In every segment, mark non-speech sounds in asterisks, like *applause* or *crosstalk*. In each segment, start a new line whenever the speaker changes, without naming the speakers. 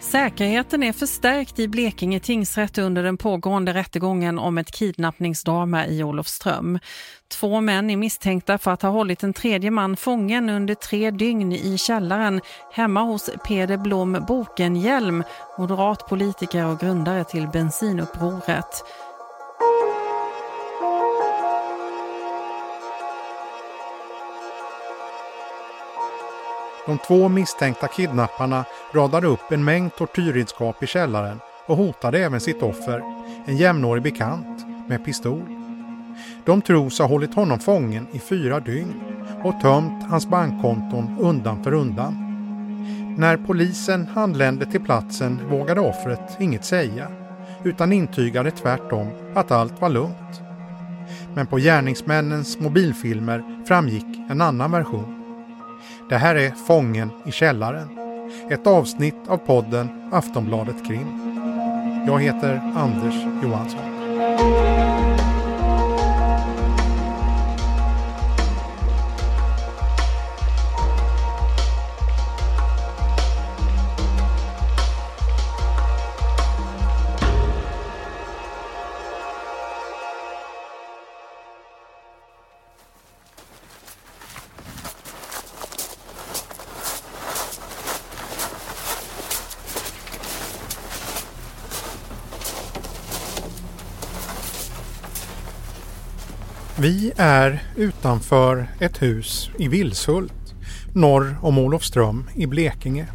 Säkerheten är förstärkt i Blekinge tingsrätt under den pågående rättegången om ett kidnappningsdrama i Olofström. Två män är misstänkta för att ha hållit en tredje man fången under tre dygn i källaren hemma hos Peder Blom Bokenhjelm, moderat politiker och grundare till Bensinupproret.
De två misstänkta kidnapparna radade upp en mängd tortyrredskap i källaren och hotade även sitt offer, en jämnårig bekant, med pistol. De tros ha hållit honom fången i fyra dygn och tömt hans bankkonton undan för undan. När polisen anlände till platsen vågade offret inget säga utan intygade tvärtom att allt var lugnt. Men på gärningsmännens mobilfilmer framgick en annan version. Det här är Fången i källaren. Ett avsnitt av podden Aftonbladet Krim. Jag heter Anders Johansson. Vi är utanför ett hus i Vilshult, norr om Olofström i Blekinge.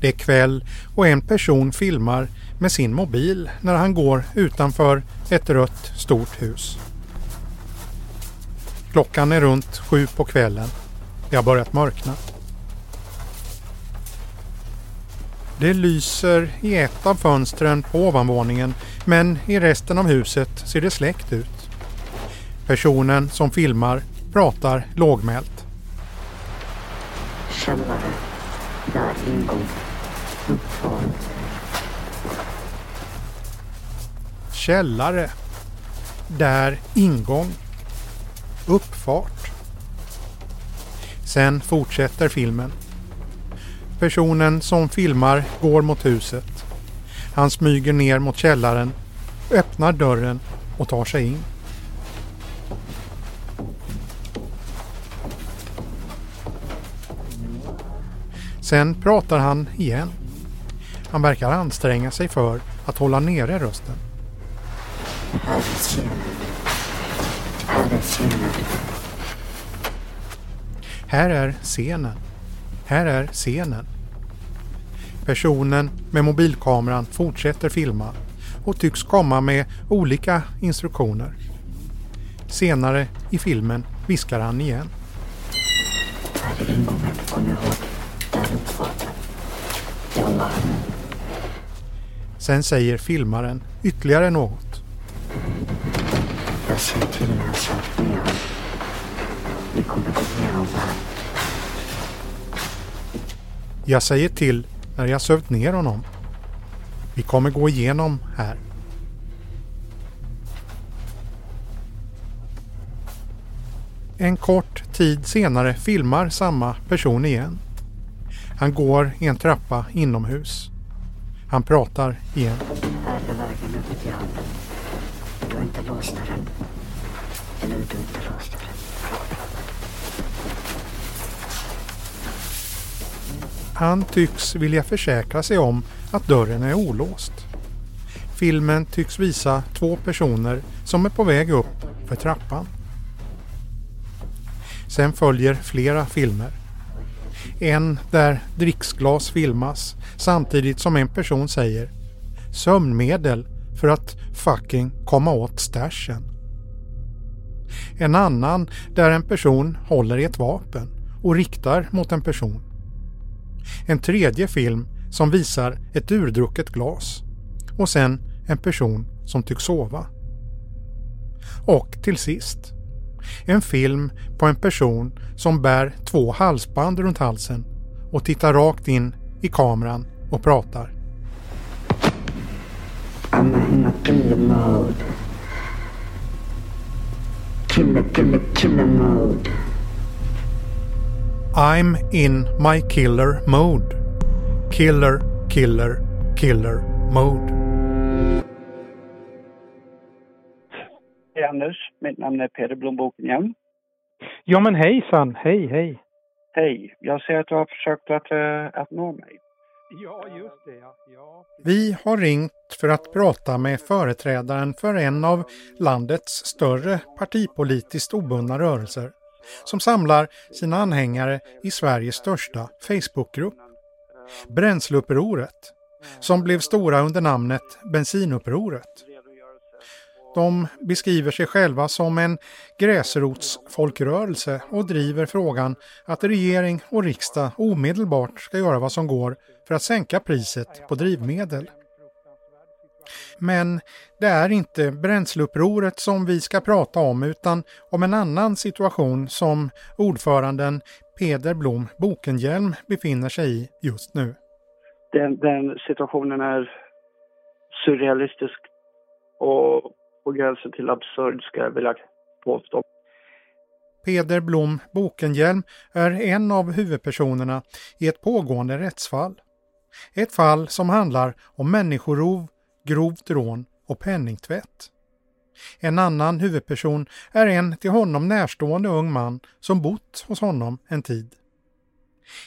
Det är kväll och en person filmar med sin mobil när han går utanför ett rött stort hus. Klockan är runt sju på kvällen. Det har börjat mörkna. Det lyser i ett av fönstren på ovanvåningen men i resten av huset ser det släckt ut. Personen som filmar pratar lågmält.
Källare. Där ingång. Uppfart.
Källare. Där ingång. Uppfart. Sen fortsätter filmen. Personen som filmar går mot huset. Han smyger ner mot källaren, öppnar dörren och tar sig in. Sen pratar han igen. Han verkar anstränga sig för att hålla nere rösten.
Här är scenen. Här är scenen.
Här är scenen. Personen med mobilkameran fortsätter filma och tycks komma med olika instruktioner. Senare i filmen viskar han igen. Sen säger filmaren ytterligare något.
Jag säger till jag sökt ner. Vi kommer gå igenom det här.
Jag säger till när jag sövt ner honom. Vi kommer gå igenom här. En kort tid senare filmar samma person igen. Han går i en trappa inomhus. Han pratar igen.
Här är vägen ut till hallen. Du har inte låst dörren. Eller du har inte låst dörren.
Han tycks vilja försäkra sig om att dörren är olåst. Filmen tycks visa två personer som är på väg upp för trappan. Sen följer flera filmer. En där dricksglas filmas samtidigt som en person säger sömnmedel för att fucking komma åt stashen. En annan där en person håller i ett vapen och riktar mot en person. En tredje film som visar ett urdrucket glas och sen en person som tycks sova. Och till sist en film på en person som bär två halsband runt halsen och tittar rakt in i kameran och pratar.
I'm in a killer mode. Killer, killer, killer mode.
I'm in my killer mode. Killer, killer, killer mode.
Hej Anders, mitt namn är Peder Blom Bokenhielm.
Ja men hejsan, hej hej.
Hej, jag ser att du har försökt att, uh, att nå mig.
Ja just det ja. ja.
Vi har ringt för att prata med företrädaren för en av landets större partipolitiskt obundna rörelser som samlar sina anhängare i Sveriges största Facebookgrupp. Bränsleupproret, som blev stora under namnet Bensinupproret. De beskriver sig själva som en gräsrotsfolkrörelse och driver frågan att regering och riksdag omedelbart ska göra vad som går för att sänka priset på drivmedel. Men det är inte bränsleupproret som vi ska prata om utan om en annan situation som ordföranden Peder Blom Bokenhjelm befinner sig i just nu.
Den, den situationen är surrealistisk och på gränsen till absurd ska jag vilja påstå.
Peder Blom Bokenhjelm är en av huvudpersonerna i ett pågående rättsfall. Ett fall som handlar om människorov, grovt rån och penningtvätt. En annan huvudperson är en till honom närstående ung man som bott hos honom en tid.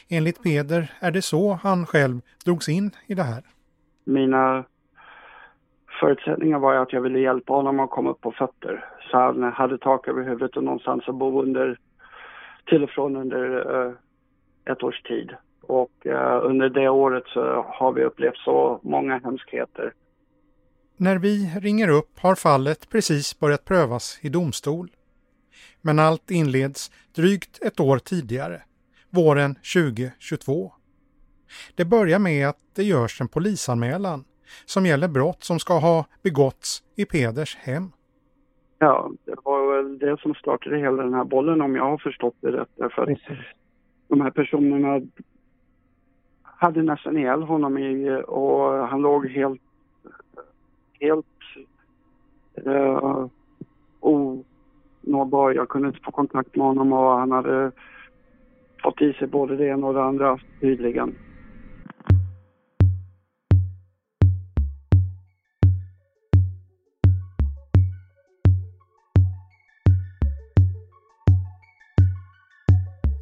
Enligt Peder är det så han själv drogs in i det här.
Mina förutsättningar var att jag ville hjälpa honom att komma upp på fötter. Så han hade tak över huvudet och någonstans att bo under, till och från under uh, ett års tid. Och uh, under det året så har vi upplevt så många hemskheter.
När vi ringer upp har fallet precis börjat prövas i domstol. Men allt inleds drygt ett år tidigare, våren 2022. Det börjar med att det görs en polisanmälan som gäller brott som ska ha begåtts i Peders hem.
Ja, det var väl det som startade hela den här bollen om jag har förstått det rätt. Därför att de här personerna hade nästan ihjäl honom i, och han låg helt, helt uh, onåbar. Jag kunde inte få kontakt med honom och han hade fått i sig både det ena och det andra tydligen.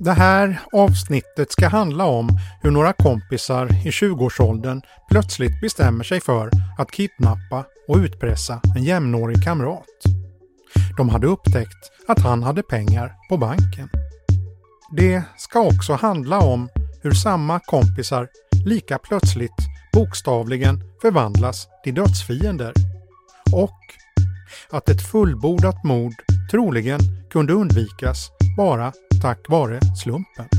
Det här avsnittet ska handla om hur några kompisar i 20-årsåldern plötsligt bestämmer sig för att kidnappa och utpressa en jämnårig kamrat. De hade upptäckt att han hade pengar på banken. Det ska också handla om hur samma kompisar lika plötsligt bokstavligen förvandlas till dödsfiender. Och att ett fullbordat mord troligen kunde undvikas bara tack vare slumpen.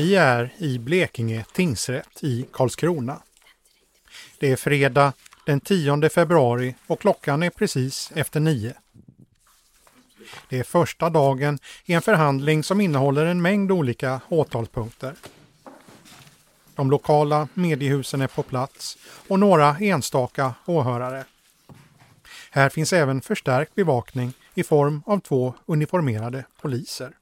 Vi är i Blekinge tingsrätt i Karlskrona. Det är fredag den 10 februari och klockan är precis efter nio. Det är första dagen i en förhandling som innehåller en mängd olika åtalspunkter. De lokala mediehusen är på plats och några enstaka åhörare. Här finns även förstärkt bevakning i form av två uniformerade poliser.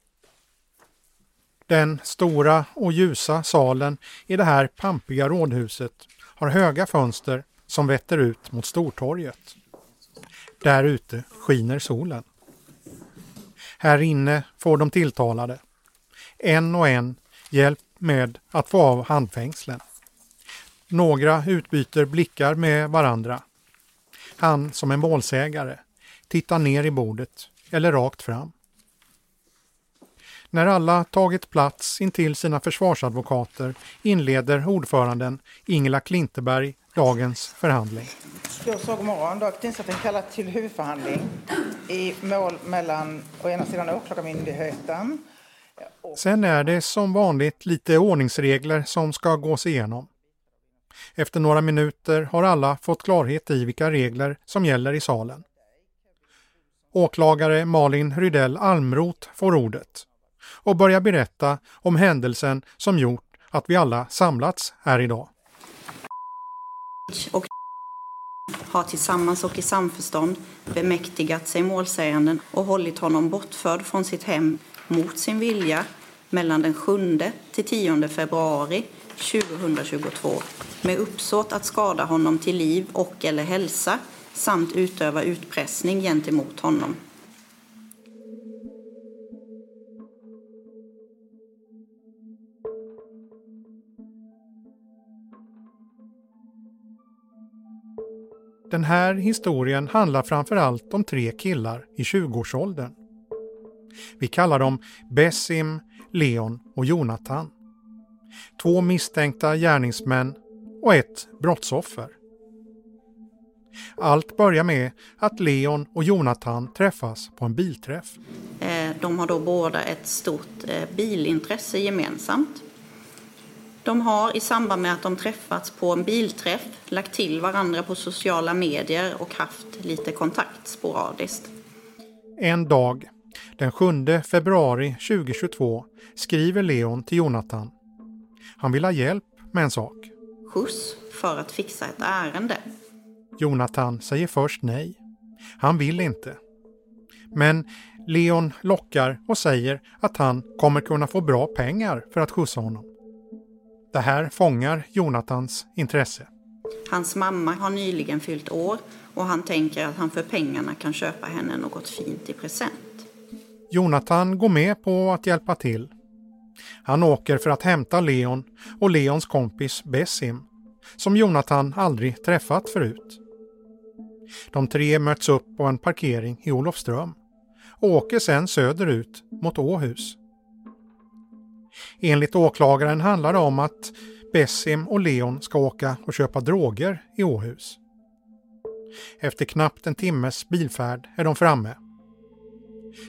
Den stora och ljusa salen i det här pampiga rådhuset har höga fönster som vetter ut mot Stortorget. Där ute skiner solen. Här inne får de tilltalade, En och en hjälp med att få av handfängslen. Några utbyter blickar med varandra. Han som är målsägare tittar ner i bordet eller rakt fram. När alla tagit plats intill sina försvarsadvokater inleder ordföranden Ingela Klinteberg dagens förhandling.
Jag sa god morgon. Dag tingsrätten kallat till huvudförhandling i mål mellan å ena sidan Åklagarmyndigheten
Sen är det som vanligt lite ordningsregler som ska gås igenom. Efter några minuter har alla fått klarhet i vilka regler som gäller i salen. Åklagare Malin Rydell Almroth får ordet och börja berätta om händelsen som gjort att vi alla samlats här idag.
Och har tillsammans och i samförstånd bemäktigat sig målsäganden och hållit honom bortförd från sitt hem mot sin vilja mellan den 7 till 10 februari 2022 med uppsåt att skada honom till liv och eller hälsa samt utöva utpressning gentemot honom.
Den här historien handlar framför allt om tre killar i 20-årsåldern. Vi kallar dem Bessim, Leon och Jonathan. Två misstänkta gärningsmän och ett brottsoffer. Allt börjar med att Leon och Jonathan träffas på en bilträff.
Eh, de har då båda ett stort eh, bilintresse gemensamt. De har i samband med att de träffats på en bilträff lagt till varandra på sociala medier och haft lite kontakt sporadiskt.
En dag, den 7 februari 2022, skriver Leon till Jonathan. Han vill ha hjälp med en sak.
Skjuts för att fixa ett ärende.
Jonathan säger först nej. Han vill inte. Men Leon lockar och säger att han kommer kunna få bra pengar för att skjutsa honom. Det här fångar Jonathans intresse.
Hans mamma har nyligen fyllt år och han tänker att han för pengarna kan köpa henne något fint i present.
Jonathan går med på att hjälpa till. Han åker för att hämta Leon och Leons kompis Bessim, som Jonathan aldrig träffat förut. De tre möts upp på en parkering i Olofström och åker sedan söderut mot Åhus. Enligt åklagaren handlar det om att Bessim och Leon ska åka och köpa droger i Åhus. Efter knappt en timmes bilfärd är de framme.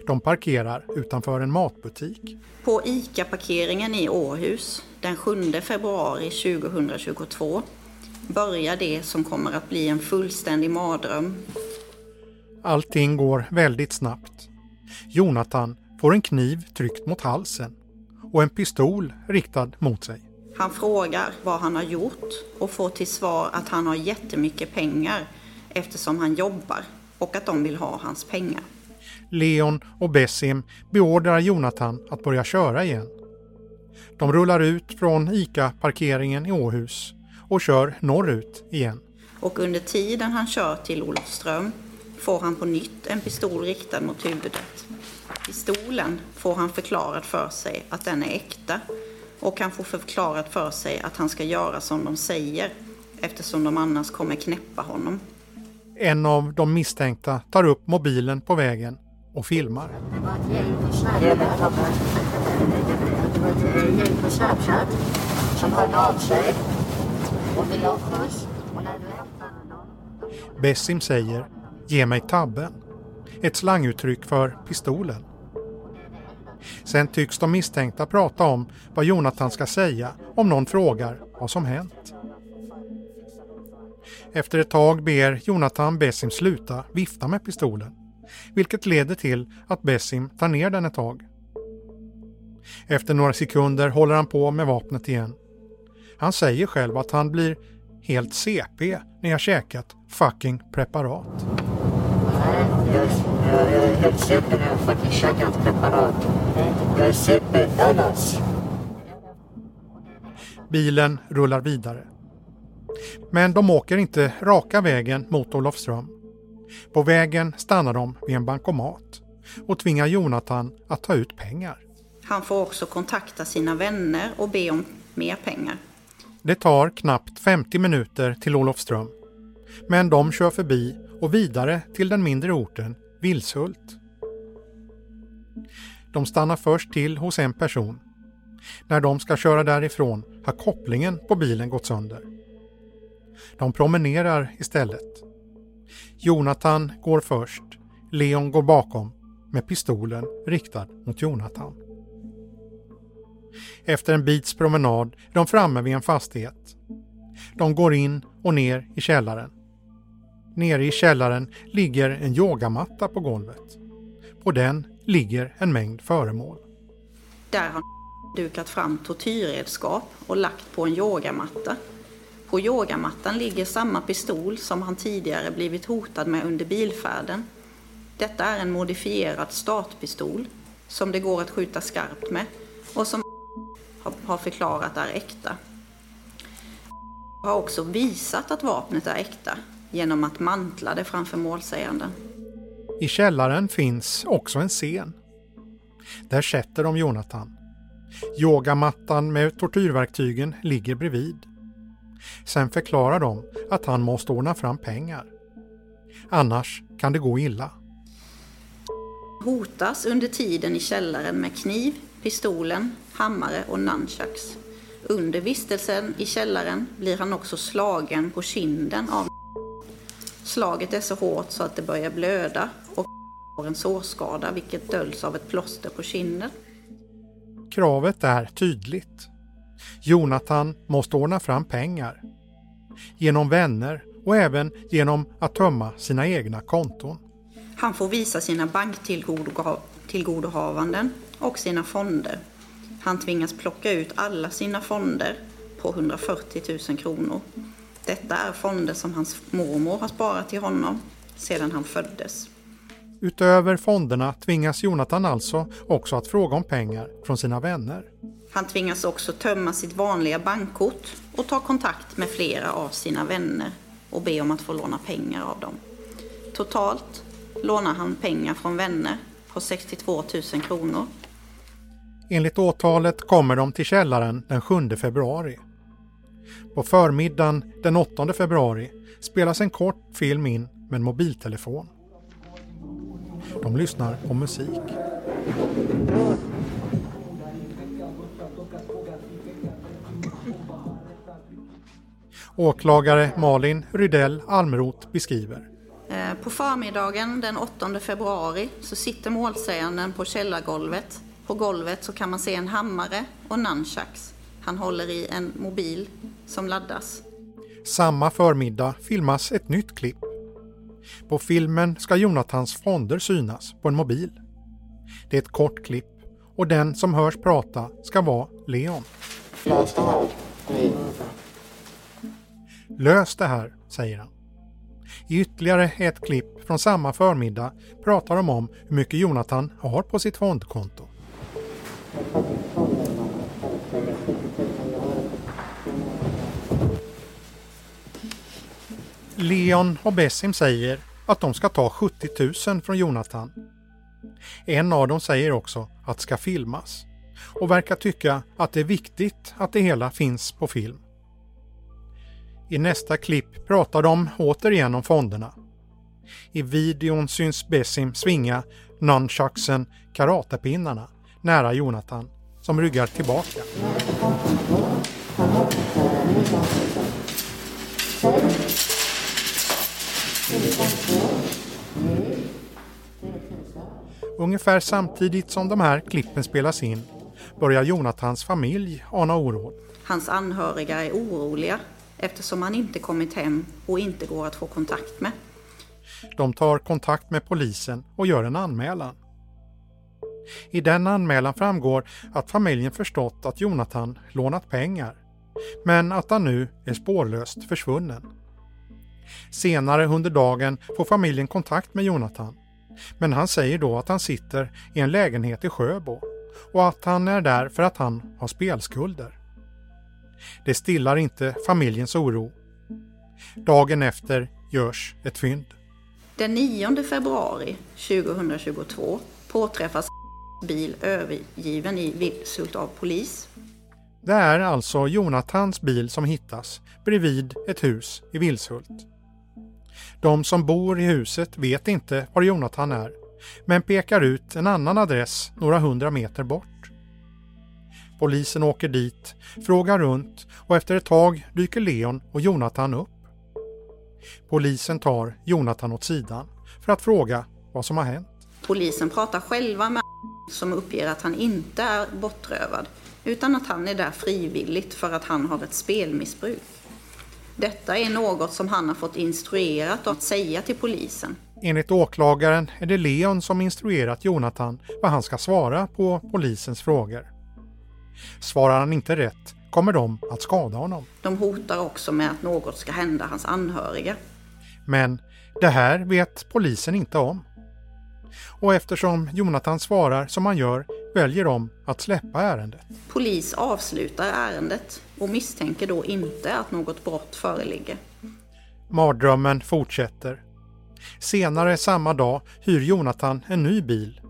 De parkerar utanför en matbutik.
På ICA-parkeringen i Åhus den 7 februari 2022 börjar det som kommer att bli en fullständig mardröm.
Allting går väldigt snabbt. Jonathan får en kniv tryckt mot halsen och en pistol riktad mot sig.
Han frågar vad han har gjort och får till svar att han har jättemycket pengar eftersom han jobbar och att de vill ha hans pengar.
Leon och Bessim beordrar Jonathan att börja köra igen. De rullar ut från ICA-parkeringen i Åhus och kör norrut igen.
Och under tiden han kör till Olofström får han på nytt en pistol riktad mot huvudet. Pistolen får han förklarat för sig att den är äkta och han får förklarat för sig att han ska göra som de säger eftersom de annars kommer knäppa honom.
En av de misstänkta tar upp mobilen på vägen och filmar.
Det var ett gäng på Snapchat som och ha skjuts.
Bessim säger ”Ge mig tabben”, ett slanguttryck för pistolen. Sen tycks de misstänkta prata om vad Jonathan ska säga om någon frågar vad som hänt. Efter ett tag ber Jonathan Bessim sluta vifta med pistolen, vilket leder till att Bessim tar ner den ett tag. Efter några sekunder håller han på med vapnet igen. Han säger själv att han blir helt CP när jag käkat fucking preparat.
Nej, jag, jag, jag är helt CP när jag fucking käkat preparat. CP annars.
Bilen rullar vidare. Men de åker inte raka vägen mot Olofström. På vägen stannar de vid en bankomat och tvingar Jonathan att ta ut pengar.
Han får också kontakta sina vänner och be om mer pengar.
Det tar knappt 50 minuter till Olofström. Men de kör förbi och vidare till den mindre orten Vilshult. De stannar först till hos en person. När de ska köra därifrån har kopplingen på bilen gått sönder. De promenerar istället. Jonathan går först, Leon går bakom med pistolen riktad mot Jonathan. Efter en bits promenad är de framme vid en fastighet. De går in och ner i källaren. Nere i källaren ligger en yogamatta på golvet. På den ligger en mängd föremål.
Där har dukat fram tortyrredskap och lagt på en yogamatta. På yogamattan ligger samma pistol som han tidigare blivit hotad med under bilfärden. Detta är en modifierad startpistol som det går att skjuta skarpt med och som har förklarat är äkta. Har också visat att vapnet är äkta genom att mantla det framför målsäganden.
I källaren finns också en scen. Där sätter de Jonathan. Yogamattan med tortyrverktygen ligger bredvid. Sen förklarar de att han måste ordna fram pengar. Annars kan det gå illa.
Hotas under tiden i källaren med kniv, pistolen, hammare och nunchucks. Under vistelsen i källaren blir han också slagen på kinden av Slaget är så hårt så att det börjar blöda och har en sårskada vilket döljs av ett plåster på kinden.
Kravet är tydligt. Jonathan måste ordna fram pengar. Genom vänner och även genom att tömma sina egna konton.
Han får visa sina banktillgodohavanden och sina fonder. Han tvingas plocka ut alla sina fonder på 140 000 kronor. Detta är fonder som hans mormor har sparat till honom sedan han föddes.
Utöver fonderna tvingas Jonathan alltså också att fråga om pengar från sina vänner.
Han tvingas också tömma sitt vanliga bankkort och ta kontakt med flera av sina vänner och be om att få låna pengar av dem. Totalt lånar han pengar från vänner på 62 000 kronor.
Enligt åtalet kommer de till källaren den 7 februari. På förmiddagen den 8 februari spelas en kort film in med en mobiltelefon. De lyssnar på musik. Åklagare Malin Rydell Almroth beskriver.
Eh, på förmiddagen den 8 februari så sitter målsäganden på källargolvet. På golvet så kan man se en hammare och nunchucks. Han håller i en mobil som laddas.
Samma förmiddag filmas ett nytt klipp. På filmen ska Jonathans fonder synas på en mobil. Det är ett kort klipp och den som hörs prata ska vara Leon. Lös det här, säger han. I ytterligare ett klipp från samma förmiddag pratar de om hur mycket Jonathan har på sitt fondkonto. Leon och Bessim säger att de ska ta 70 000 från Jonathan. En av dem säger också att det ska filmas och verkar tycka att det är viktigt att det hela finns på film. I nästa klipp pratar de återigen om fonderna. I videon syns Bessim svinga nunchucksen, karatepinnarna, nära Jonathan som ryggar tillbaka. Ungefär samtidigt som de här klippen spelas in börjar Jonathans familj ana oro.
Hans anhöriga är oroliga eftersom han inte kommit hem och inte går att få kontakt med.
De tar kontakt med polisen och gör en anmälan. I den anmälan framgår att familjen förstått att Jonathan lånat pengar, men att han nu är spårlöst försvunnen. Senare under dagen får familjen kontakt med Jonathan, men han säger då att han sitter i en lägenhet i Sjöbo och att han är där för att han har spelskulder. Det stillar inte familjens oro. Dagen efter görs ett fynd.
Den 9 februari 2022 påträffas bil övergiven i Vilshult av polis.
Det är alltså Jonathans bil som hittas bredvid ett hus i Vilshult. De som bor i huset vet inte var Jonathan är men pekar ut en annan adress några hundra meter bort. Polisen åker dit, frågar runt och efter ett tag dyker Leon och Jonathan upp. Polisen tar Jonathan åt sidan för att fråga vad som har hänt.
Polisen pratar själva med som uppger att han inte är bortrövad utan att han är där frivilligt för att han har ett spelmissbruk. Detta är något som han har fått instruerat att säga till polisen.
Enligt åklagaren är det Leon som instruerat Jonathan vad han ska svara på polisens frågor. Svarar han inte rätt kommer de att skada honom.
De hotar också med att något ska hända hans anhöriga.
Men det här vet polisen inte om. Och eftersom Jonathan svarar som han gör väljer de att släppa ärendet.
Polis avslutar ärendet och misstänker då inte att något brott föreligger.
Mardrömmen fortsätter. Senare samma dag hyr Jonathan en ny bil.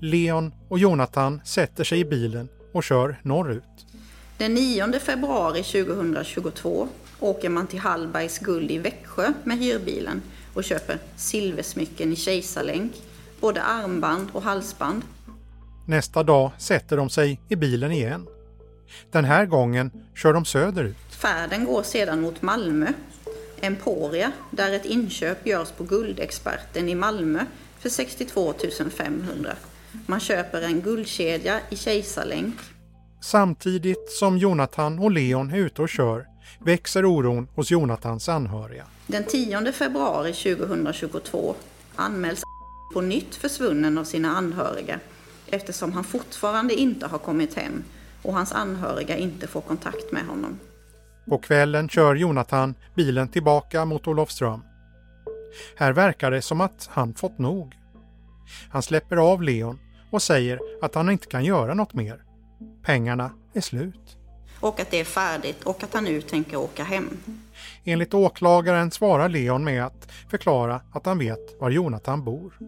Leon och Jonathan sätter sig i bilen och kör norrut.
Den 9 februari 2022 åker man till Hallbergs guld i Växjö med hyrbilen och köper silversmycken i kejsarlänk, både armband och halsband.
Nästa dag sätter de sig i bilen igen. Den här gången kör de söderut.
Färden går sedan mot Malmö, Emporia, där ett inköp görs på Guldexperten i Malmö för 62 500. Man köper en guldkedja i kejsarlänk.
Samtidigt som Jonathan och Leon är ute och kör växer oron hos Jonathans anhöriga.
Den 10 februari 2022 anmäls på nytt försvunnen av sina anhöriga eftersom han fortfarande inte har kommit hem och hans anhöriga inte får kontakt med honom.
På kvällen kör Jonathan bilen tillbaka mot Olofström. Här verkar det som att han fått nog. Han släpper av Leon och säger att han inte kan göra något mer. Pengarna är slut.
Och att det är färdigt och att han nu tänker åka hem.
Enligt åklagaren svarar Leon med att förklara att han vet var Jonathan bor.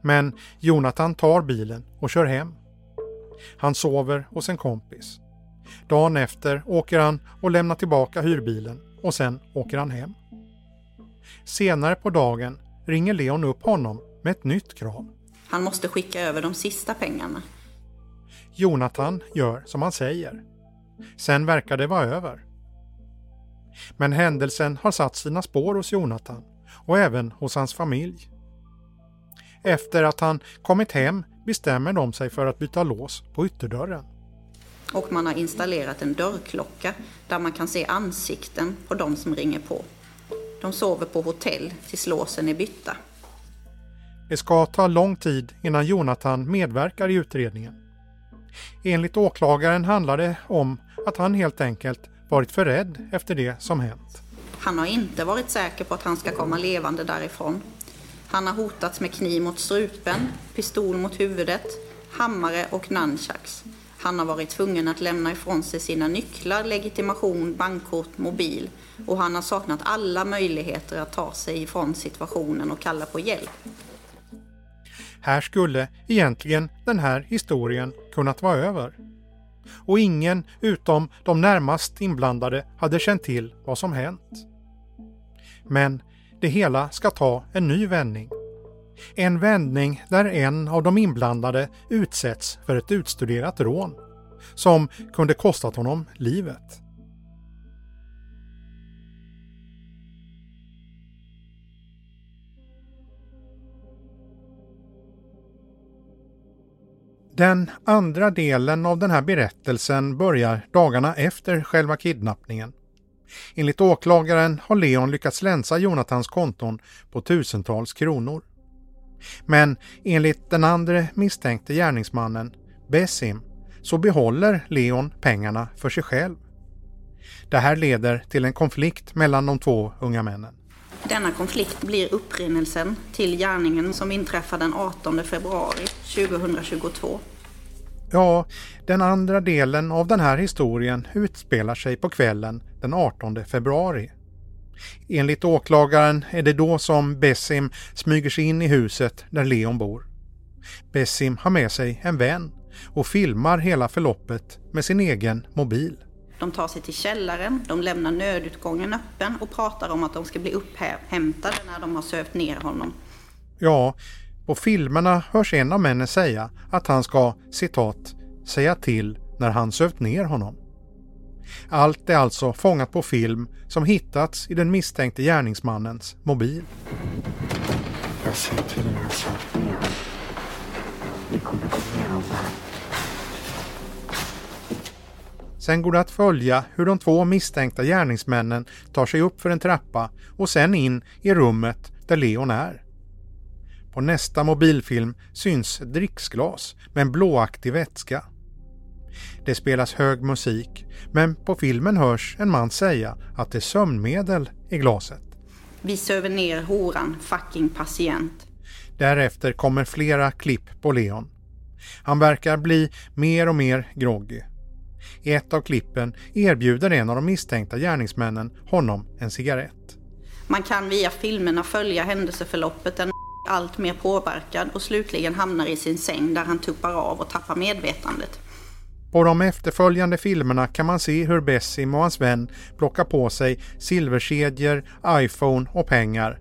Men Jonathan tar bilen och kör hem. Han sover hos en kompis. Dagen efter åker han och lämnar tillbaka hyrbilen och sen åker han hem. Senare på dagen ringer Leon upp honom med ett nytt krav.
Han måste skicka över de sista pengarna.
Jonathan gör som han säger. Sen verkar det vara över. Men händelsen har satt sina spår hos Jonathan och även hos hans familj. Efter att han kommit hem bestämmer de sig för att byta lås på ytterdörren.
Och man har installerat en dörrklocka där man kan se ansikten på de som ringer på. De sover på hotell tills låsen är bytta.
Det ska ta lång tid innan Jonathan medverkar i utredningen. Enligt åklagaren handlar det om att han helt enkelt varit för rädd efter det som hänt.
Han har inte varit säker på att han ska komma levande därifrån. Han har hotats med kniv mot strupen, pistol mot huvudet, hammare och nunchucks. Han har varit tvungen att lämna ifrån sig sina nycklar, legitimation, bankkort, mobil och han har saknat alla möjligheter att ta sig ifrån situationen och kalla på hjälp.
Här skulle egentligen den här historien kunnat vara över. Och ingen utom de närmast inblandade hade känt till vad som hänt. Men det hela ska ta en ny vändning. En vändning där en av de inblandade utsätts för ett utstuderat rån som kunde kostat honom livet. Den andra delen av den här berättelsen börjar dagarna efter själva kidnappningen. Enligt åklagaren har Leon lyckats länsa Jonathans konton på tusentals kronor. Men enligt den andra misstänkte gärningsmannen, Bessim, så behåller Leon pengarna för sig själv. Det här leder till en konflikt mellan de två unga männen.
Denna konflikt blir upprinnelsen till gärningen som inträffar den 18 februari 2022.
Ja, den andra delen av den här historien utspelar sig på kvällen den 18 februari. Enligt åklagaren är det då som Bessim smyger sig in i huset där Leon bor. Bessim har med sig en vän och filmar hela förloppet med sin egen mobil.
De tar sig till källaren, de lämnar nödutgången öppen och pratar om att de ska bli upphämtade när de har sövt ner honom.
Ja, på filmerna hörs en av männen säga att han ska citat säga till när han sövt ner honom. Allt är alltså fångat på film som hittats i den misstänkte gärningsmannens mobil.
Jag säger till när jag sövt ner kommer igenom det.
Sen går det att följa hur de två misstänkta gärningsmännen tar sig upp för en trappa och sen in i rummet där Leon är. På nästa mobilfilm syns dricksglas med en blåaktig vätska. Det spelas hög musik, men på filmen hörs en man säga att det är sömnmedel i glaset.
Vi söver ner horan, fucking patient.
Därefter kommer flera klipp på Leon. Han verkar bli mer och mer groggy. I ett av klippen erbjuder en av de misstänkta gärningsmännen honom en cigarett.
Man kan via filmerna följa händelseförloppet där allt mer påverkad och slutligen hamnar i sin säng där han tuppar av och tappar medvetandet.
På de efterföljande filmerna kan man se hur Bessim och hans vän plockar på sig silverkedjor, iPhone och pengar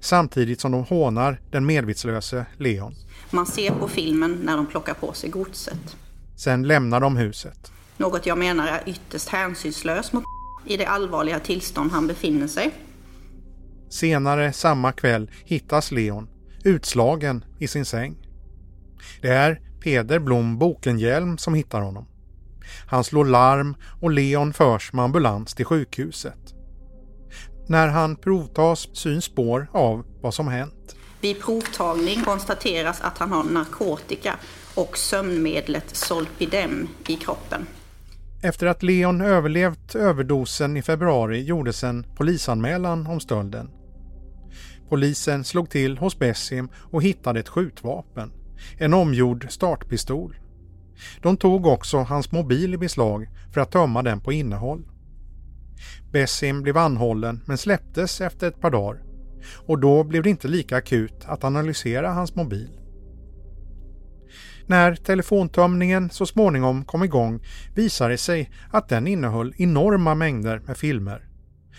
samtidigt som de hånar den medvetslöse Leon.
Man ser på filmen när de plockar på sig godset.
Sen lämnar de huset.
Något jag menar är ytterst hänsynslöst mot *laughs* i det allvarliga tillstånd han befinner sig.
Senare samma kväll hittas Leon utslagen i sin säng. Det är Peder Blom Bokenhjelm som hittar honom. Han slår larm och Leon förs med ambulans till sjukhuset. När han provtas syns spår av vad som hänt.
Vid provtagning konstateras att han har narkotika och sömnmedlet Solpidem i kroppen.
Efter att Leon överlevt överdosen i februari gjordes en polisanmälan om stölden. Polisen slog till hos Bessim och hittade ett skjutvapen, en omgjord startpistol. De tog också hans mobil i beslag för att tömma den på innehåll. Bessim blev anhållen men släpptes efter ett par dagar och då blev det inte lika akut att analysera hans mobil. När telefontömningen så småningom kom igång visade det sig att den innehöll enorma mängder med filmer.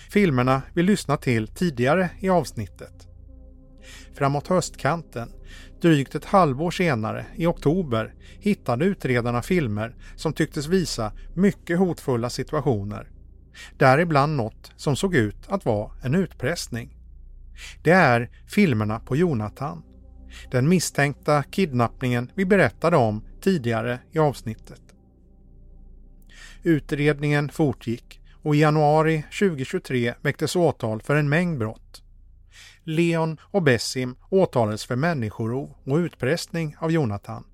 Filmerna vi lyssnat till tidigare i avsnittet. Framåt höstkanten, drygt ett halvår senare, i oktober, hittade utredarna filmer som tycktes visa mycket hotfulla situationer. Däribland något som såg ut att vara en utpressning. Det är filmerna på Jonathan. Den misstänkta kidnappningen vi berättade om tidigare i avsnittet. Utredningen fortgick och i januari 2023 väcktes åtal för en mängd brott. Leon och Bessim åtalades för människorov och utpressning av Jonathan.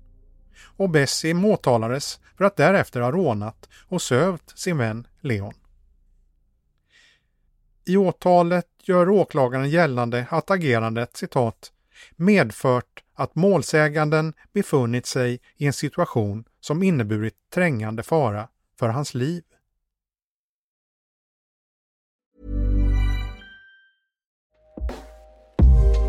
Och Bessim åtalades för att därefter ha rånat och sövt sin vän Leon. I åtalet gör åklagaren gällande att agerandet citat medfört att målsäganden befunnit sig i en situation som inneburit trängande fara för hans liv.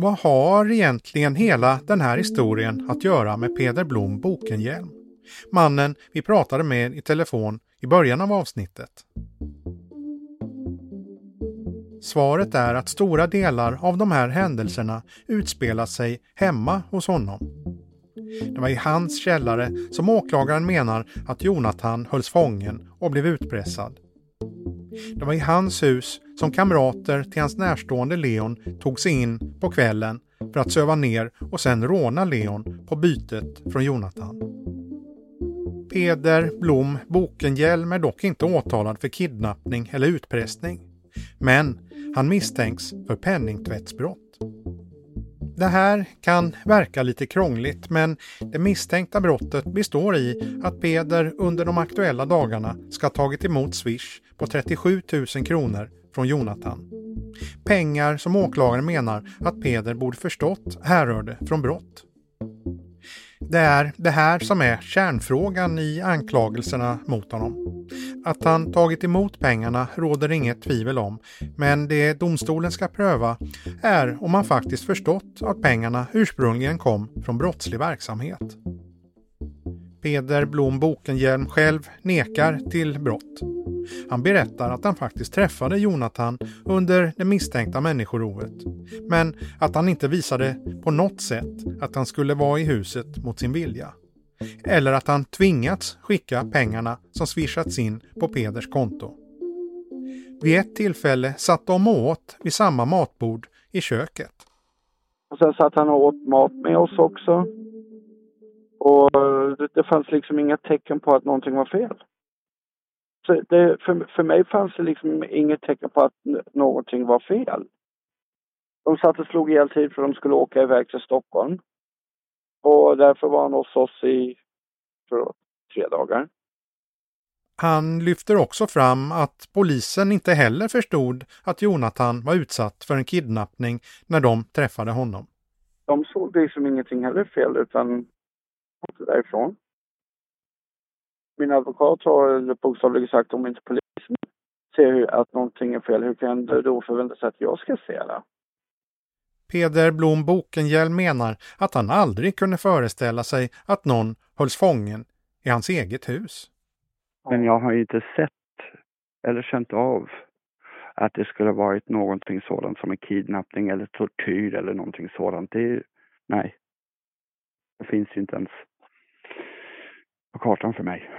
Vad har egentligen hela den här historien att göra med Peder Blom Bokenhielm? Mannen vi pratade med i telefon i början av avsnittet. Svaret är att stora delar av de här händelserna utspelar sig hemma hos honom. Det var i hans källare som åklagaren menar att Jonathan hölls fången och blev utpressad. Det var i hans hus som kamrater till hans närstående Leon tog sig in på kvällen för att söva ner och sen råna Leon på bytet från Jonathan. Peder Blom Bokenhielm är dock inte åtalad för kidnappning eller utpressning. Men han misstänks för penningtvättsbrott. Det här kan verka lite krångligt men det misstänkta brottet består i att Peder under de aktuella dagarna ska ha tagit emot Swish på 37 000 kronor från Jonathan. Pengar som åklagaren menar att Peder borde förstått härrörde från brott. Det är det här som är kärnfrågan i anklagelserna mot honom. Att han tagit emot pengarna råder inget tvivel om, men det domstolen ska pröva är om han faktiskt förstått att pengarna ursprungligen kom från brottslig verksamhet. Peder Blom Bokenhielm själv nekar till brott. Han berättar att han faktiskt träffade Jonathan under det misstänkta människorovet. Men att han inte visade på något sätt att han skulle vara i huset mot sin vilja. Eller att han tvingats skicka pengarna som swishats in på Peders konto. Vid ett tillfälle satt de och åt vid samma matbord i köket.
Och sen satt han och åt mat med oss också. Och det, det fanns liksom inga tecken på att någonting var fel. Så det, för, för mig fanns det liksom inget tecken på att någonting var fel. De satt och slog ihjäl tid för att de skulle åka iväg till Stockholm. Och därför var han hos oss i för, tre dagar.
Han lyfter också fram att polisen inte heller förstod att Jonathan var utsatt för en kidnappning när de träffade honom.
De såg liksom ingenting heller fel utan åkte därifrån. Min advokat har bokstavligen sagt om inte polisen ser att någonting är fel, hur kan det då förvänta sig att jag ska se det?
Peder Blom Bokenhielm menar att han aldrig kunde föreställa sig att någon hölls fången i hans eget hus.
Men jag har inte sett eller känt av att det skulle varit någonting sådant som en kidnappning eller tortyr eller någonting sådant. Det, nej. Det finns ju inte ens på kartan för mig.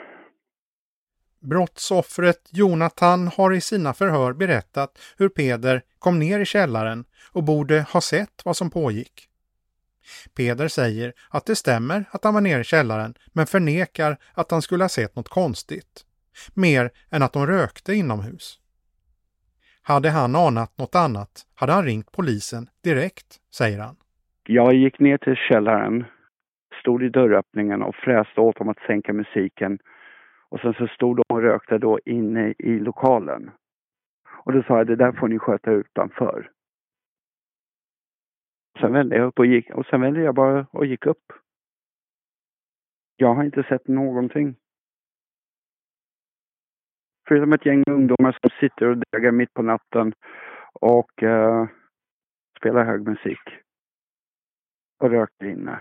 Brottsoffret Jonathan har i sina förhör berättat hur Peder kom ner i källaren och borde ha sett vad som pågick. Peder säger att det stämmer att han var nere i källaren men förnekar att han skulle ha sett något konstigt. Mer än att de rökte inomhus. Hade han anat något annat hade han ringt polisen direkt, säger han.
Jag gick ner till källaren, stod i dörröppningen och fräste åt dem att sänka musiken och sen så stod de och rökte då inne i lokalen. Och då sa jag, det där får ni sköta utanför. Sen vände jag upp och gick, och sen vände jag bara och gick upp. Jag har inte sett någonting. Förutom ett gäng ungdomar som sitter och degar mitt på natten och uh, spelar hög musik. Och röker inne.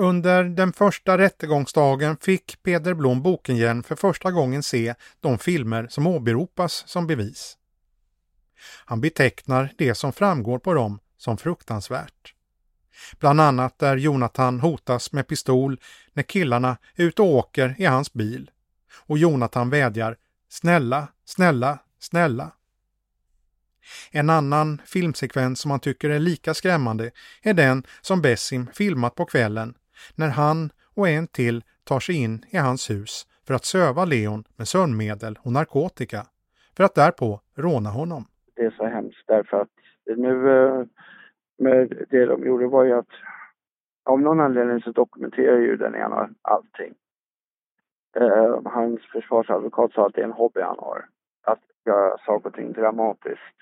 Under den första rättegångsdagen fick Peder Blom Bokenhielm för första gången se de filmer som åberopas som bevis. Han betecknar det som framgår på dem som fruktansvärt. Bland annat där Jonathan hotas med pistol när killarna är ute och åker i hans bil. Och Jonathan vädjar Snälla, snälla, snälla. En annan filmsekvens som han tycker är lika skrämmande är den som Bessim filmat på kvällen när han och en till tar sig in i hans hus för att söva Leon med sömnmedel och narkotika för att därpå råna honom.
Det är så hemskt därför att nu eh, med det de gjorde var ju att av någon anledning så dokumenterar ju den ena allting. Eh, hans försvarsadvokat sa att det är en hobby han har. Att göra saker och ting dramatiskt.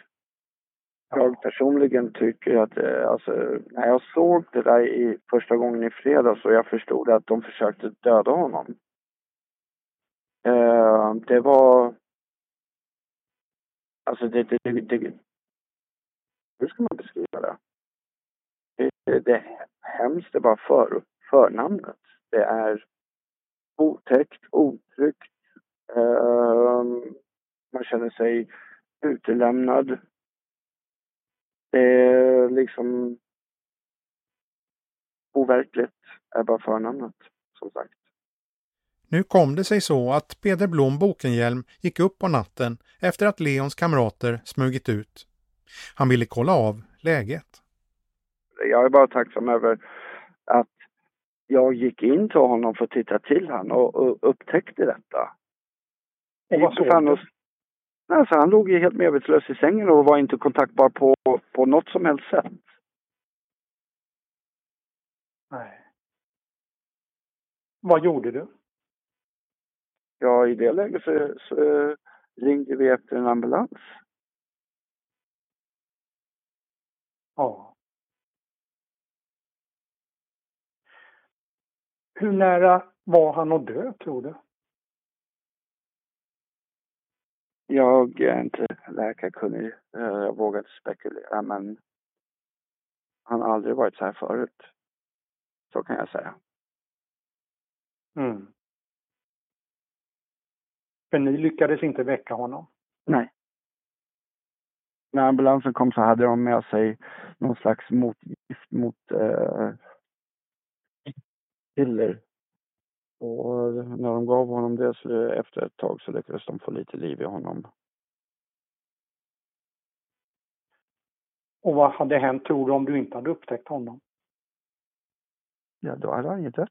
Jag personligen tycker att, eh, alltså, när jag såg det där i första gången i fredags och jag förstod att de försökte döda honom. Eh, det var... Alltså det, det, det, det... Hur ska man beskriva det? Det, det är hemskt, det är bara för, förnamnet. Det är otäckt, otryggt. Eh, man känner sig utelämnad. Det är liksom overkligt är bara förnamnet, som sagt.
Nu kom det sig så att Peder Blom Bokenhielm gick upp på natten efter att Leons kamrater smugit ut. Han ville kolla av läget.
Jag är bara tacksam över att
jag gick in till honom för att titta till honom och, och upptäckte detta.
Och vad såg du?
Alltså, han låg ju helt medvetslös i sängen och var inte kontaktbar på, på något som helst sätt.
Nej. Vad gjorde du?
Ja, i det läget så, så ringde vi efter en ambulans.
Ja. Hur nära var han att dö, tror du?
Jag är inte läkarkunnig. Jag vågar inte spekulera, men han har aldrig varit så här förut. Så kan jag säga.
Mm. För ni lyckades inte väcka honom?
Nej. När ambulansen kom så hade de med sig någon slags motgift mot eh, piller. Och när de gav honom det så efter ett tag så lyckades de få lite liv i honom.
Och vad hade hänt, tror du, om du inte hade upptäckt honom?
Ja, då hade han ju dött.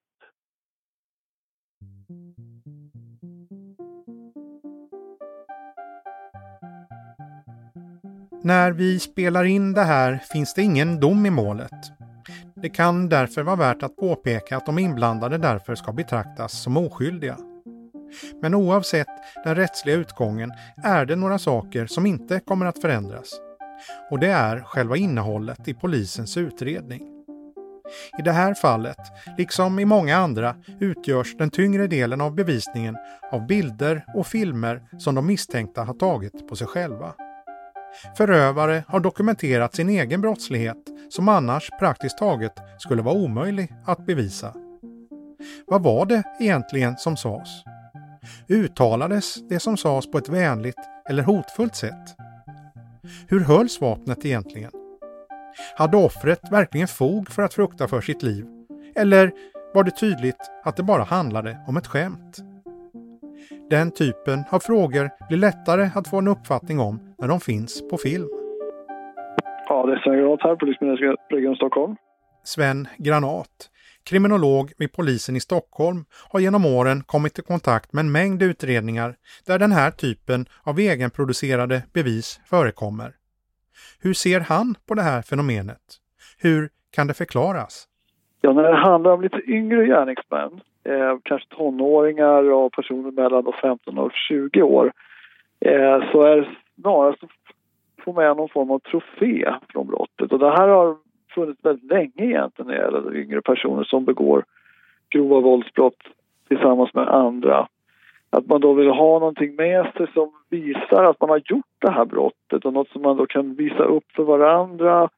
När vi spelar in det här finns det ingen dom i målet. Det kan därför vara värt att påpeka att de inblandade därför ska betraktas som oskyldiga. Men oavsett den rättsliga utgången är det några saker som inte kommer att förändras. Och det är själva innehållet i polisens utredning. I det här fallet, liksom i många andra, utgörs den tyngre delen av bevisningen av bilder och filmer som de misstänkta har tagit på sig själva. Förövare har dokumenterat sin egen brottslighet som annars praktiskt taget skulle vara omöjlig att bevisa. Vad var det egentligen som sades? Uttalades det som sades på ett vänligt eller hotfullt sätt? Hur hölls vapnet egentligen? Hade offret verkligen fog för att frukta för sitt liv? Eller var det tydligt att det bara handlade om ett skämt? Den typen av frågor blir lättare att få en uppfattning om när de finns på film.
Ja, det är Sven Granat här, Polismyndigheten Region Stockholm.
Sven Granat, kriminolog vid polisen i Stockholm, har genom åren kommit i kontakt med en mängd utredningar där den här typen av egenproducerade bevis förekommer. Hur ser han på det här fenomenet? Hur kan det förklaras?
Ja, när det handlar om lite yngre gärningsmän eh, kanske tonåringar och personer mellan 15 och 20 år eh, så är det snarast att få med någon form av trofé från brottet. Och det här har funnits väldigt länge egentligen när det gäller yngre personer som begår grova våldsbrott tillsammans med andra. Att man då vill ha någonting med sig som visar att man har gjort det här brottet och något som man då kan visa upp för varandra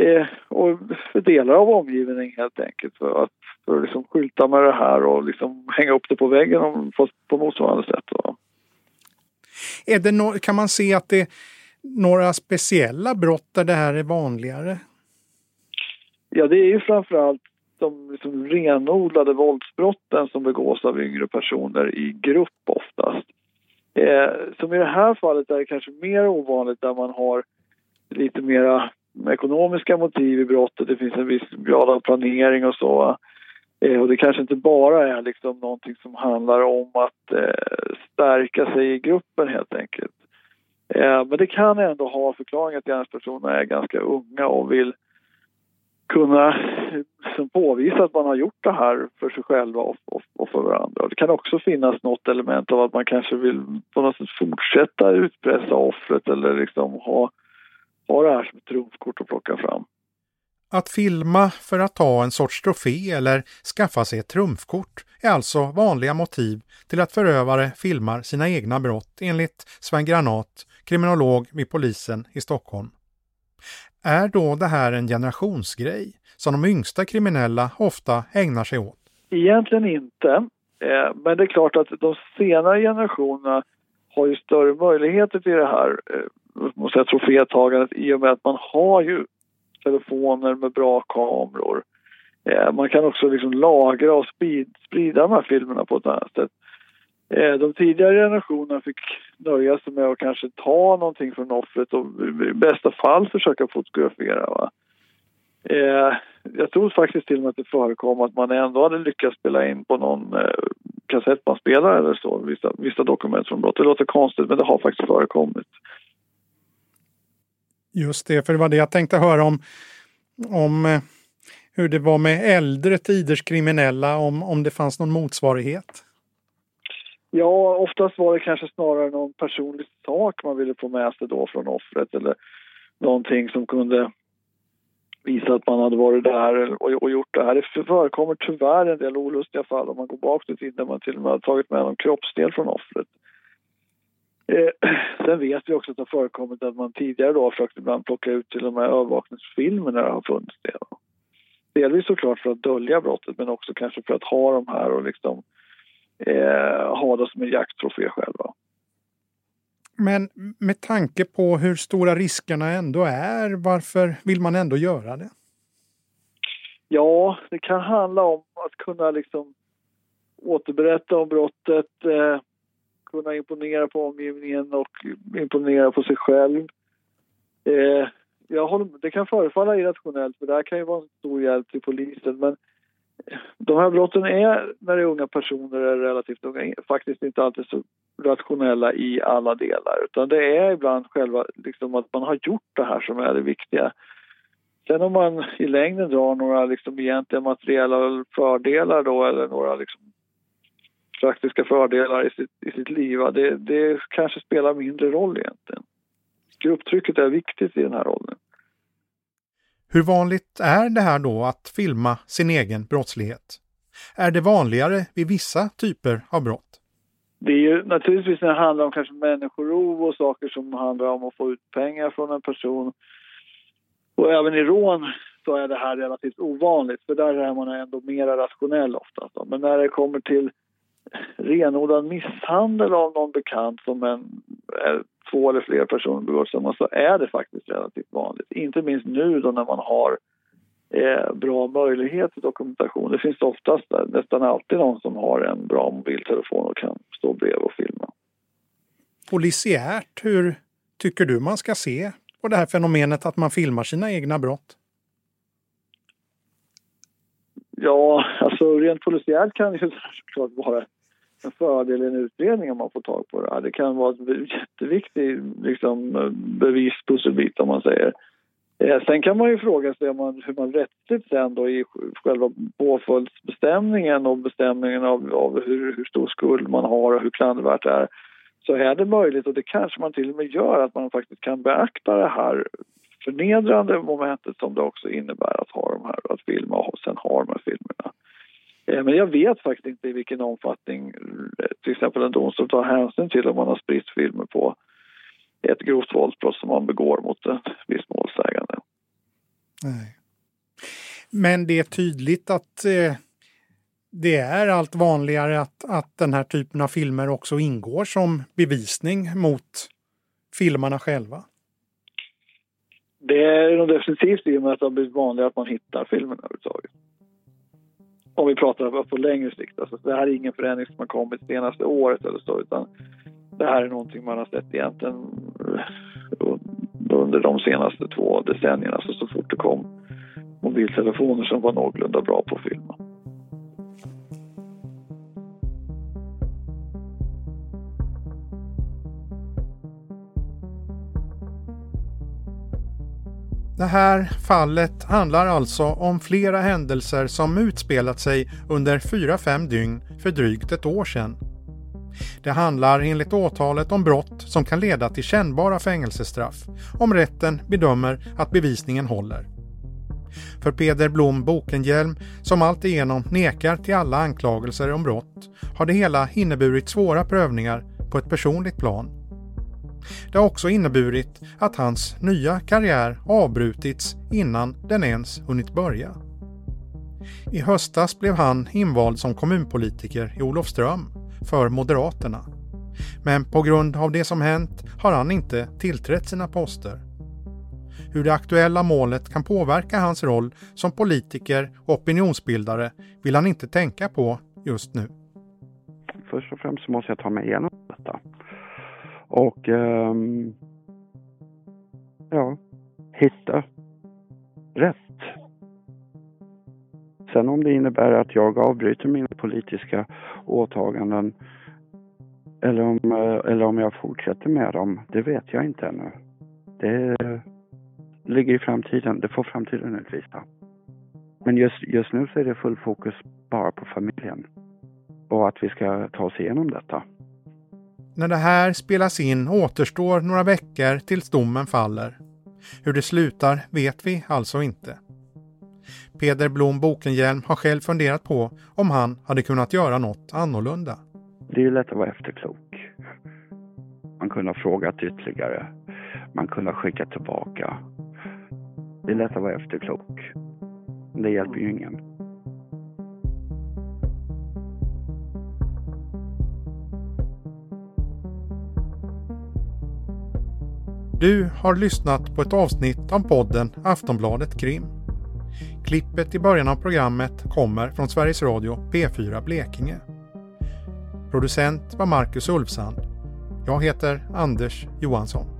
eh, och för delar av omgivningen helt enkelt för att, för att liksom skylta med det här och liksom hänga upp det på väggen på, på motsvarande sätt. Då.
Är det no kan man se att det är några speciella brott där det här är vanligare?
Ja, det är ju framförallt de liksom renodlade våldsbrotten som begås av yngre personer i grupp oftast. Eh, som i det här fallet är det kanske mer ovanligt där man har lite mera ekonomiska motiv i brottet. Det finns en viss grad av planering och så. Eh, och det kanske inte bara är liksom någonting som handlar om att eh, stärka sig i gruppen helt enkelt. Eh, men det kan ändå ha förklaring att gärningspersonerna är ganska unga och vill kunna som påvisa att man har gjort det här för sig själva och, och, och, för varandra. Det kan också finnas något element av att man kanske vill på något sätt fortsätta utpressa offret eller liksom ha ha det här som ett trumfkort att plocka fram.
Att filma för att ta en sorts trofé eller skaffa sig ett trumfkort är alltså vanliga motiv till att förövare filmar sina egna brott enligt Sven Granat, kriminolog vid polisen i Stockholm. Är då det här en generationsgrej som de yngsta kriminella ofta ägnar sig åt?
Egentligen inte. Eh, men det är klart att de senare generationerna har ju större möjligheter till det här eh, måste säga, trofétagandet i och med att man har ju telefoner med bra kameror. Eh, man kan också liksom lagra och sprida de här filmerna på ett annat sätt. Eh, de tidigare generationerna fick nöja sig med att kanske ta någonting från offret och i bästa fall försöka fotografera. Va? Eh, jag tror faktiskt till och med att det förekom att man ändå hade lyckats spela in på någon eh, kassettbandspelare eller så, vissa, vissa dokument från brott. Det låter konstigt men det har faktiskt förekommit.
Just det, för det var det jag tänkte höra om, om eh, hur det var med äldre tiders kriminella, om, om det fanns någon motsvarighet.
Ja, oftast var det kanske snarare någon personlig sak man ville få med sig då från offret eller någonting som kunde visa att man hade varit där och, och gjort det här. Det förekommer tyvärr en del olustiga fall om man går bakåt i tiden där man till och med har tagit med någon kroppsdel från offret. Eh, *clears throat* sen vet vi också att det har förekommit att man tidigare då har försökt ibland plocka ut till och med övervakningsfilmer när det har funnits det. Delvis såklart för att dölja brottet men också kanske för att ha de här och liksom eh, ha det som en jakttrofé själva.
Men med tanke på hur stora riskerna ändå är, varför vill man ändå göra det?
Ja, det kan handla om att kunna liksom återberätta om brottet, eh, kunna imponera på omgivningen och imponera på sig själv. Eh, jag håller, det kan förefalla irrationellt, för det här kan ju vara en stor hjälp till polisen, men eh, de här brotten är, när det är unga personer, är relativt unga, faktiskt inte alltid så rationella i alla delar. Utan det är ibland själva liksom att man har gjort det här som är det viktiga. Sen om man i längden drar några liksom egentliga materiella fördelar då eller några liksom praktiska fördelar i sitt, i sitt liv, det, det kanske spelar mindre roll egentligen. Grupptrycket är viktigt i den här rollen.
Hur vanligt är det här då att filma sin egen brottslighet? Är det vanligare vid vissa typer av brott?
Det är ju naturligtvis när det handlar om kanske människorov och saker som handlar om att få ut pengar från en person. Och även i rån så är det här relativt ovanligt för där är man ändå mer rationell oftast. Men när det kommer till renodlad misshandel av någon bekant som en, två eller fler personer begår tillsammans så är det faktiskt relativt vanligt. Inte minst nu då när man har eh, bra möjlighet till dokumentation. Det finns oftast nästan alltid någon som har en bra mobiltelefon och kan stå bredvid och filma.
Polisiärt, hur tycker du man ska se på det här fenomenet att man filmar sina egna brott?
Ja, alltså rent polisiärt kan det ju *laughs* såklart vara en fördel i en utredning om man får tag på det. Det kan vara en jätteviktig liksom, bevispusselbit om man säger. Eh, sen kan man ju fråga sig om man, hur man rättsligt sen då i själva påföljdsbestämningen och bestämningen av, av hur, hur, stor skuld man har och hur klandervärt det är. Så är det möjligt, och det kanske man till och med gör, att man faktiskt kan beakta det här förnedrande momentet som det också innebär att ha de här, att filma och sen ha de här filmerna. Eh, men jag vet faktiskt inte i vilken omfattning eh, till exempel en domstol tar hänsyn till om man har spritt filmer på ett grovt våldsbrott som man begår mot en viss målsägande.
Nej. Men det är tydligt att eh, det är allt vanligare att, att den här typen av filmer också ingår som bevisning mot filmarna själva.
Det är nog definitivt i och med att det har blivit vanligare att man hittar filmerna överhuvudtaget. Om vi pratar på längre sikt. Alltså, det här är ingen förändring som har kommit senaste året eller så utan det här är någonting man har sett egentligen eh, under de senaste två decennierna, Alltså så fort det kom mobiltelefoner som var någorlunda bra på att filma.
Det här fallet handlar alltså om flera händelser som utspelat sig under 4-5 dygn för drygt ett år sedan. Det handlar enligt åtalet om brott som kan leda till kännbara fängelsestraff om rätten bedömer att bevisningen håller. För Peder Blom Bokenhjelm, som alltigenom nekar till alla anklagelser om brott, har det hela inneburit svåra prövningar på ett personligt plan. Det har också inneburit att hans nya karriär avbrutits innan den ens hunnit börja. I höstas blev han invald som kommunpolitiker i Olofström för Moderaterna. Men på grund av det som hänt har han inte tillträtt sina poster. Hur det aktuella målet kan påverka hans roll som politiker och opinionsbildare vill han inte tänka på just nu.
Först och främst måste jag ta mig igenom detta. Och um, ja, hitta rätt
Sen om det innebär att jag avbryter mina politiska åtaganden eller om, eh, eller om jag fortsätter med dem, det vet jag inte ännu. Det ligger i framtiden, det får framtiden utvisa. Men just, just nu så är det full fokus bara på familjen och att vi ska ta oss igenom detta.
När det här spelas in återstår några veckor tills domen faller. Hur det slutar vet vi alltså inte. Peder Blom Bokenhielm har själv funderat på om han hade kunnat göra något annorlunda.
Det är ju lätt att vara efterklok. Man kunde ha frågat ytterligare. Man kunde ha skickat tillbaka. Det är lätt att vara efterklok. Men det hjälper ju ingen.
Du har lyssnat på ett avsnitt av podden Aftonbladet Krim. Klippet i början av programmet kommer från Sveriges Radio P4 Blekinge. Producent var Marcus Ulfsand. Jag heter Anders Johansson.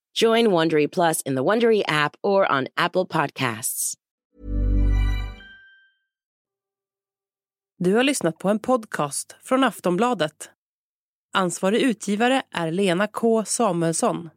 Join Wondery Plus in the Wondery app or on Apple Podcasts.
Du har lyssnat på en podcast från Aftonbladet. Ansvarig utgivare är Lena K Samuelsson.